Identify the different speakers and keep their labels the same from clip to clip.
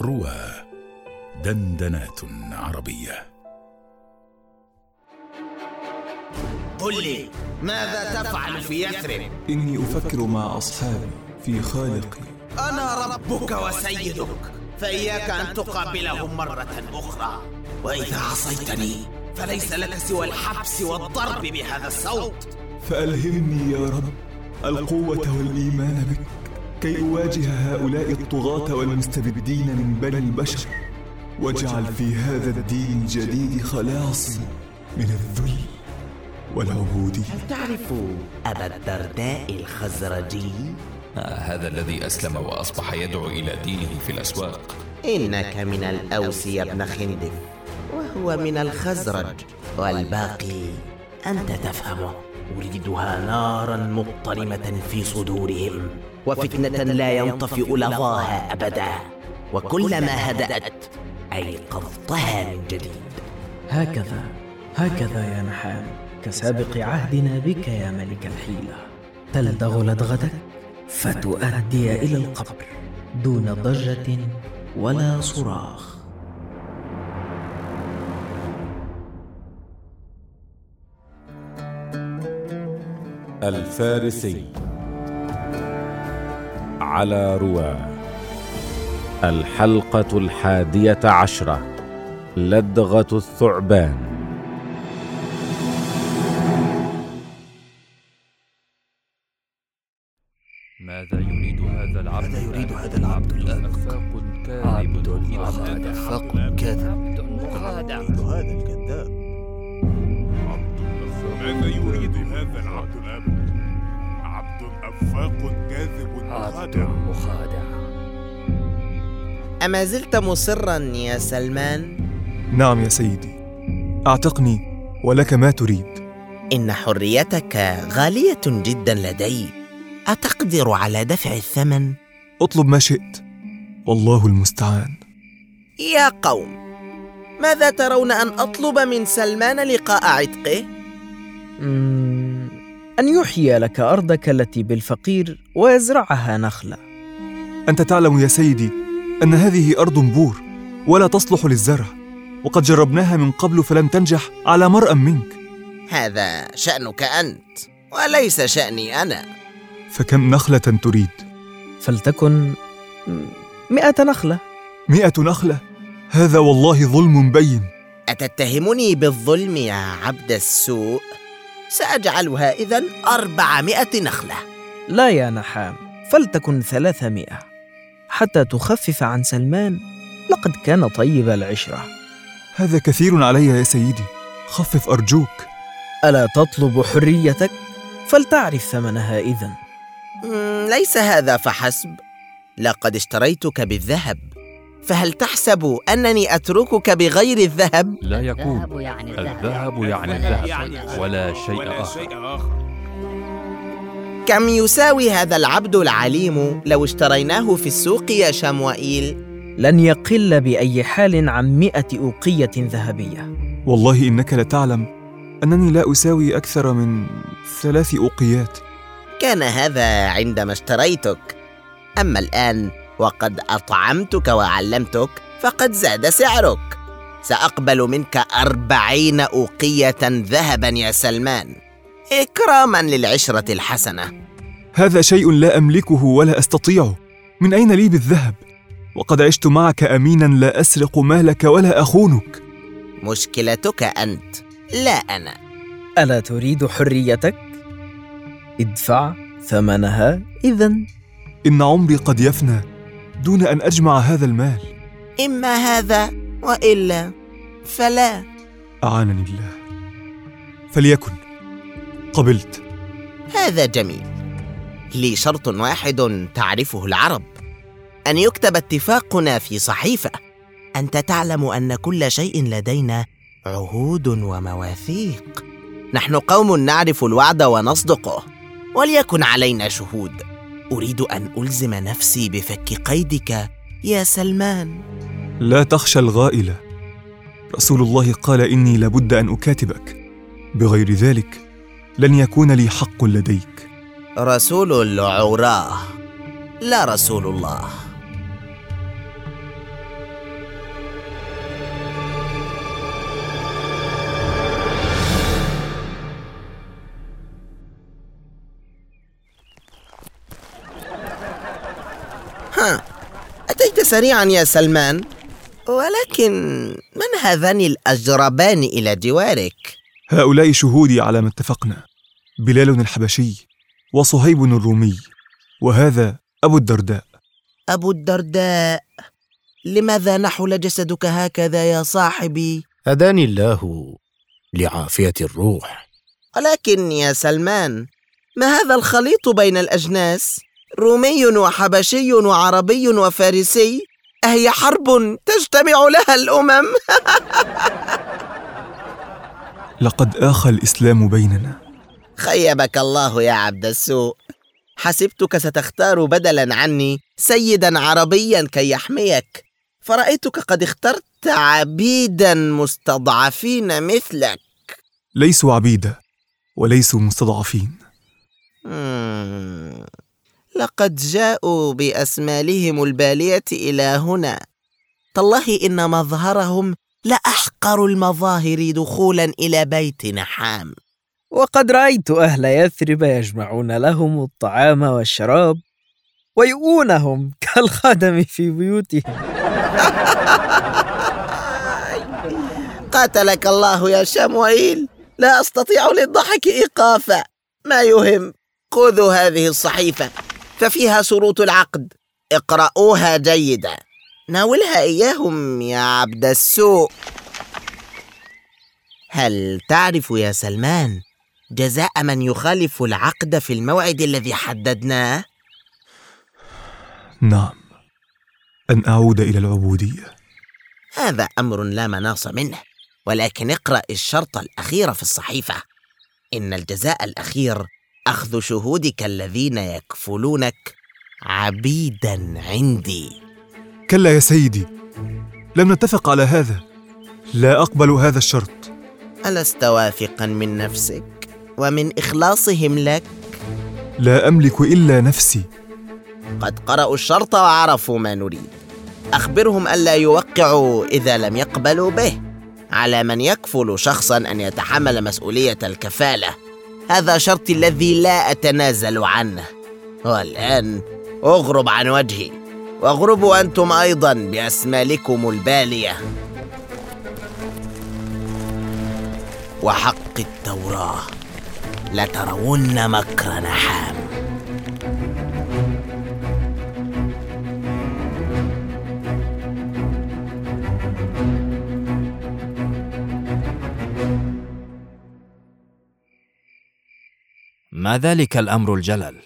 Speaker 1: روى دندنات عربية.
Speaker 2: قل لي ماذا تفعل في يثرب؟
Speaker 3: إني أفكر مع أصحابي في خالقي.
Speaker 2: أنا ربك وسيدك فإياك أن تقابلهم مرة أخرى. وإذا عصيتني فليس لك سوى الحبس والضرب بهذا الصوت.
Speaker 3: فألهمني يا رب القوة والإيمان بك. كي أواجه هؤلاء الطغاة والمستبدين من بني البشر واجعل في هذا الدين الجديد خلاصي من الذل والعبودية
Speaker 2: هل تعرف أبا الدرداء الخزرجي؟
Speaker 4: آه هذا الذي أسلم وأصبح يدعو إلى دينه في الأسواق.
Speaker 2: إنك من الأوس يا ابن خندف وهو من الخزرج. والباقي أنت تفهمه. أريدها نارا مضطرمة في صدورهم. وفتنة لا ينطفئ لظاها أبدا. وكلما هدأت أيقظتها من جديد.
Speaker 5: هكذا هكذا يا نحام كسابق عهدنا بك يا ملك الحيلة. تلدغ لدغتك فتؤدي إلى القبر دون ضجة ولا صراخ.
Speaker 6: الفارسي. على رواه الحلقة الحادية عشرة لدغة الثعبان.
Speaker 7: ماذا يريد هذا العبد
Speaker 2: ماذا يريد هذا العبد الآن؟ عبد
Speaker 7: كاذب.
Speaker 2: أفاق كاذب.
Speaker 7: مخادع
Speaker 2: هذا الكذاب.
Speaker 8: ماذا يريد هذا العبد الأبد؟ أفاق كاذب
Speaker 7: عبد
Speaker 8: مخادع
Speaker 7: مخادع.
Speaker 2: أما زلت مصرا يا سلمان؟
Speaker 3: نعم يا سيدي. أعتقني ولك ما تريد.
Speaker 2: إن حريتك غالية جدا لدي. أتقدر على دفع الثمن؟
Speaker 3: أطلب ما شئت. والله المستعان.
Speaker 2: يا قوم ماذا ترون أن أطلب من سلمان لقاء عتقه؟
Speaker 5: مم، أن يحيي لك أرضك التي بالفقير ويزرعها نخلة
Speaker 3: أنت تعلم يا سيدي أن هذه أرض بور ولا تصلح للزرع وقد جربناها من قبل فلم تنجح على مرأى منك.
Speaker 2: هذا شأنك أنت وليس شأني أنا.
Speaker 3: فكم نخلة تريد؟
Speaker 5: فلتكن مئة نخلة.
Speaker 3: مئة نخلة؟ هذا والله ظلم بين.
Speaker 2: أتتهمني بالظلم يا عبد السوء؟ سأجعلها إذن أربعمائة نخلة.
Speaker 5: لا يا نحام فلتكن ثلاثمائة. حتى تخفف عن سلمان لقد كان طيب العشرة.
Speaker 3: هذا كثير علي يا سيدي. خفف أرجوك.
Speaker 5: ألا تطلب حريتك؟ فلتعرف ثمنها إذن.
Speaker 2: مم، ليس هذا فحسب. لقد اشتريتك بالذهب. فهل تحسب أنني أتركك بغير الذهب؟
Speaker 7: لا يكون.
Speaker 9: الذهب يعني الذهب.
Speaker 7: الذهب يعني الذهب ولا شيء
Speaker 8: ولا
Speaker 7: آخر.
Speaker 2: كم يساوي هذا العبد العليم لو اشتريناه في السوق يا شموئيل؟
Speaker 5: لن يقل بأي حال عن مئة أوقية ذهبية.
Speaker 3: والله إنك لتعلم أنني لا أساوي أكثر من ثلاث أوقيات.
Speaker 2: كان هذا عندما اشتريتك. أما الآن وقد أطعمتك وعلمتك فقد زاد سعرك. سأقبل منك أربعين أوقية ذهبا يا سلمان. إكراما للعشرة الحسنة.
Speaker 3: هذا شيء لا أملكه ولا أستطيعه. من أين لي بالذهب؟ وقد عشت معك أمينا لا أسرق مالك ولا أخونك.
Speaker 2: مشكلتك أنت لا أنا.
Speaker 5: ألا تريد حريتك؟ ادفع ثمنها إذن.
Speaker 3: إن عمري قد يفنى. دون أن أجمع هذا المال؟
Speaker 2: إما هذا وإلا فلا.
Speaker 3: أعانني الله فليكن. قبلت.
Speaker 2: هذا جميل. لي شرط واحد تعرفه العرب. أن يكتب اتفاقنا في صحيفة. أنت تعلم أن كل شيء لدينا عهود ومواثيق. نحن قوم نعرف الوعد ونصدقه. وليكن علينا شهود. أريد أن ألزم نفسي بفك قيدك يا سلمان.
Speaker 3: لا تخشى الغائلة. رسول الله قال إني لابد أن أكاتبك. بغير ذلك لن يكون لي حق لديك.
Speaker 2: رسول العراة. لا رسول الله. أتيت سريعا يا سلمان ولكن من هذان الأجربان إلى جوارك؟
Speaker 3: هؤلاء شهودي على ما اتفقنا بلال الحبشي وصهيب الرومي وهذا أبو الدرداء
Speaker 2: أبو الدرداء لماذا نحل جسدك هكذا يا صاحبي؟
Speaker 9: هداني الله لعافية الروح
Speaker 2: ولكن يا سلمان ما هذا الخليط بين الأجناس؟ رومي وحبشي وعربي وفارسي أهي حرب تجتمع لها الأمم؟
Speaker 3: لقد آخى الإسلام بيننا.
Speaker 2: خيبك الله يا عبد السوء. حسبتك ستختار بدلا عني سيدا عربيا كي يحميك. فرأيتك قد اخترت عبيدا مستضعفين مثلك.
Speaker 3: ليسوا عبيدا وليسوا مستضعفين.
Speaker 2: لقد جاءوا بأسمالهم البالية إلى هنا. تالله إن مظهرهم لأحقر المظاهر دخولا إلى بيت نحام.
Speaker 5: وقد رأيت أهل يثرب يجمعون لهم الطعام والشراب ويؤونهم كالخدم في بيوتهم.
Speaker 2: قاتلك الله يا شموئيل لا أستطيع للضحك إيقافا. ما يهم؟ خذوا هذه الصحيفة. ففيها شروط العقد. اقرأوها جيدا. ناولها إياهم يا عبد السوء. هل تعرف يا سلمان جزاء من يخالف العقد في الموعد الذي حددناه؟
Speaker 3: نعم. أن أعود إلى العبودية.
Speaker 2: هذا أمر لا مناص منه ولكن اقرأ الشرط الأخير في الصحيفة. إن الجزاء الأخير أخذ شهودك الذين يكفلونك عبيدا عندي.
Speaker 3: كلا يا سيدي لم نتفق على هذا. لا أقبل هذا الشرط.
Speaker 2: ألست واثقا من نفسك ومن إخلاصهم لك؟
Speaker 3: لا أملك إلا نفسي.
Speaker 2: قد قرأوا الشرط وعرفوا ما نريد. أخبرهم ألا يوقعوا إذا لم يقبلوا به على من يكفل شخصا أن يتحمل مسؤولية الكفالة. هذا شرطي الذي لا أتنازل عنه. والآن أغرب عن وجهي. واغربوا أنتم أيضا بأسمالكم البالية. وحق التوراة. لترون مكر نحام
Speaker 7: ما ذلك الأمر الجلل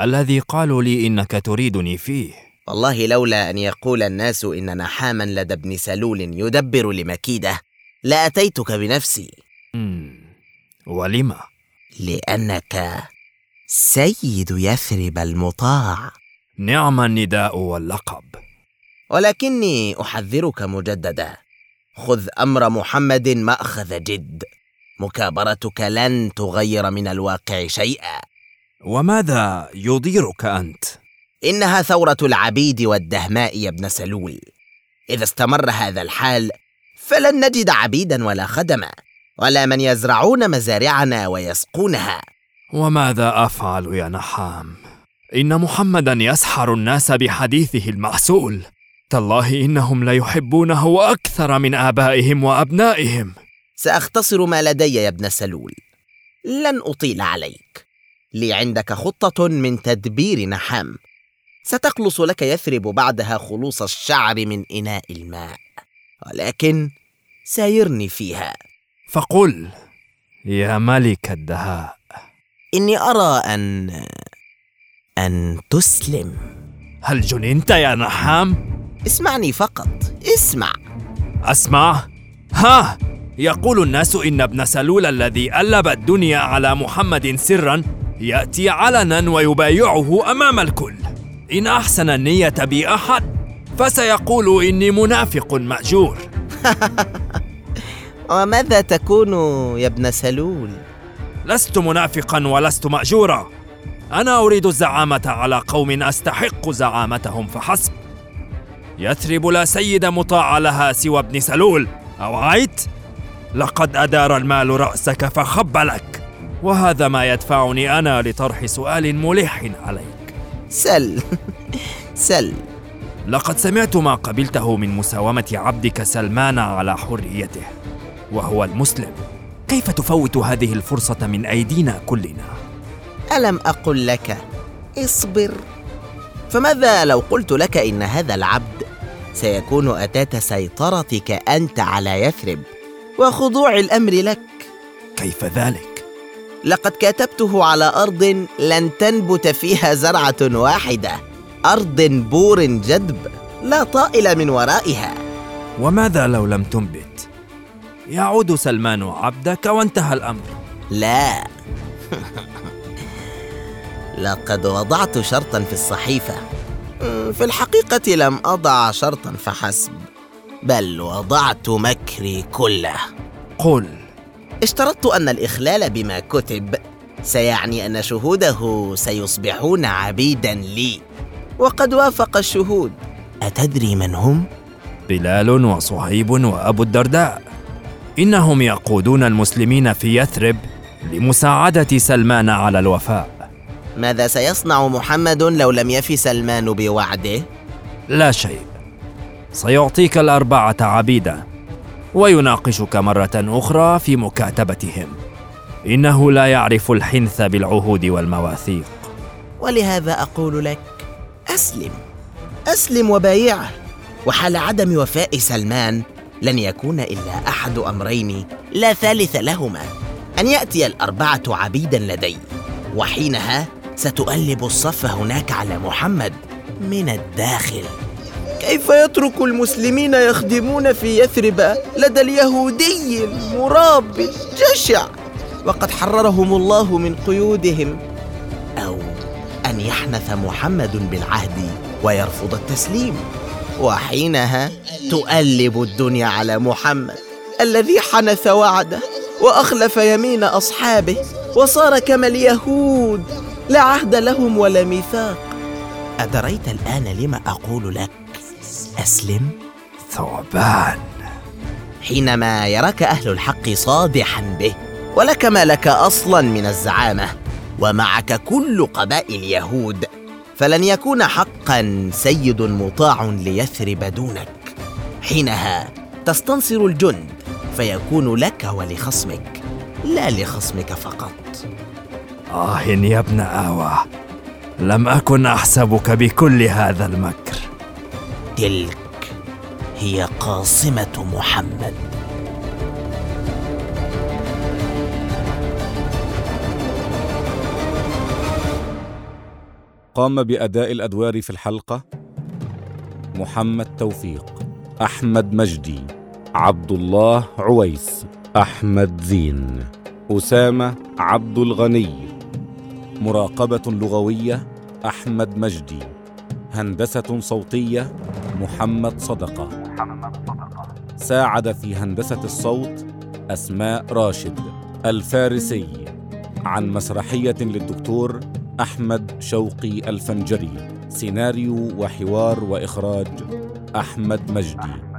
Speaker 7: الذي قالوا لي إنك تريدني فيه؟
Speaker 2: والله لولا أن يقول الناس إن نحاما لدى ابن سلول يدبر لمكيدة لأتيتك بنفسي.
Speaker 7: مم. ولم
Speaker 2: لأنك سيد يثرب المطاع.
Speaker 7: نعم النداء واللقب.
Speaker 2: ولكني أحذرك مجددا خذ أمر محمد مأخذ جد. مكابرتك لن تغير من الواقع شيئا.
Speaker 7: وماذا يضيرك أنت؟
Speaker 2: إنها ثورة العبيد والدهماء يا ابن سلول. إذا استمر هذا الحال فلن نجد عبيدا ولا خدما ولا من يزرعون مزارعنا ويسقونها.
Speaker 7: وماذا أفعل يا نحام؟ إن محمدا يسحر الناس بحديثه المعسول تالله إنهم ليحبونه أكثر من آبائهم وأبنائهم.
Speaker 2: سأختصر ما لدي يا ابن سلول. لن أطيل عليك. لي عندك خطة من تدبير نحام. ستخلص لك يثرب بعدها خلوص الشعر من إناء الماء. ولكن سايرني فيها.
Speaker 7: فقل يا ملك الدهاء.
Speaker 2: إني أرى أن أن تسلم.
Speaker 7: هل جننت يا نحام؟
Speaker 2: اسمعني فقط. اسمع.
Speaker 7: أسمع؟ ها! يقول الناس إن ابن سلول الذي ألب الدنيا على محمد سرا يأتي علنا ويبايعه أمام الكل. إن أحسن النية بي أحد فسيقول إني منافق مأجور.
Speaker 2: وماذا تكون يا ابن سلول؟
Speaker 7: لست منافقا ولست مأجورا. أنا أريد الزعامة على قوم أستحق زعامتهم فحسب. يثرب لا سيد مطاع لها سوى ابن سلول. أوعيت؟ لقد أدار المال رأسك فخبلك وهذا ما يدفعني أنا لطرح سؤال ملح عليك.
Speaker 2: سل. سل.
Speaker 7: لقد سمعت ما قبلته من مساومة عبدك سلمان على حريته وهو المسلم. كيف تفوت هذه الفرصة من أيدينا كلنا؟
Speaker 2: ألم أقل لك؟ اصبر. فماذا لو قلت لك إن هذا العبد سيكون أتاة سيطرتك أنت على يثرب؟ وخضوع الأمر لك.
Speaker 7: كيف ذلك؟
Speaker 2: لقد كاتبته على أرض لن تنبت فيها زرعة واحدة. أرض بور جدب لا طائل من ورائها.
Speaker 7: وماذا لو لم تنبت؟ يعود سلمان عبدك وانتهى الأمر.
Speaker 2: لا. لقد وضعت شرطا في الصحيفة. في الحقيقة لم أضع شرطا فحسب. بل وضعت مكري كله.
Speaker 7: قل.
Speaker 2: اشترطت أن الإخلال بما كتب سيعني أن شهوده سيصبحون عبيدا لي. وقد وافق الشهود. أتدري من هم؟
Speaker 7: بلال وصهيب وأبو الدرداء. إنهم يقودون المسلمين في يثرب لمساعدة سلمان على الوفاء.
Speaker 2: ماذا سيصنع محمد لو لم يف سلمان بوعده؟
Speaker 7: لا شيء. سيعطيك الأربعة عبيدا ويناقشك مرة أخرى في مكاتبتهم. إنه لا يعرف الحنث بالعهود والمواثيق.
Speaker 2: ولهذا أقول لك أسلم. أسلم وبايعه. وحال عدم وفاء سلمان لن يكون إلا أحد أمرين لا ثالث لهما. أن يأتي الأربعة عبيدا لدي. وحينها ستؤلب الصف هناك على محمد من الداخل. كيف يترك المسلمين يخدمون في يثرب لدى اليهودي المراب الجشع؟ وقد حررهم الله من قيودهم أو أن يحنث محمد بالعهد ويرفض التسليم. وحينها تؤلب الدنيا على محمد الذي حنث وعده وأخلف يمين أصحابه وصار كما اليهود لا عهد لهم ولا ميثاق. أدريت الآن لما أقول لك أسلم
Speaker 7: ثعبان.
Speaker 2: حينما يراك أهل الحق صادحا به ولك ما لك أصلا من الزعامة ومعك كل قبائل اليهود فلن يكون حقا سيد مطاع ليثرب دونك. حينها تستنصر الجند فيكون لك ولخصمك لا لخصمك فقط.
Speaker 7: آه يا ابن آوى لم أكن أحسبك بكل هذا المكر.
Speaker 2: تلك هي قاصمة محمد.
Speaker 6: قام بأداء الأدوار في الحلقة محمد توفيق أحمد مجدي عبد الله عويس أحمد زين أسامة عبد الغني. مراقبة لغوية أحمد مجدي. هندسة صوتية محمد صدقة. ساعد في هندسة الصوت أسماء راشد الفارسي عن مسرحية للدكتور أحمد شوقي الفنجري. سيناريو وحوار وإخراج أحمد مجدي.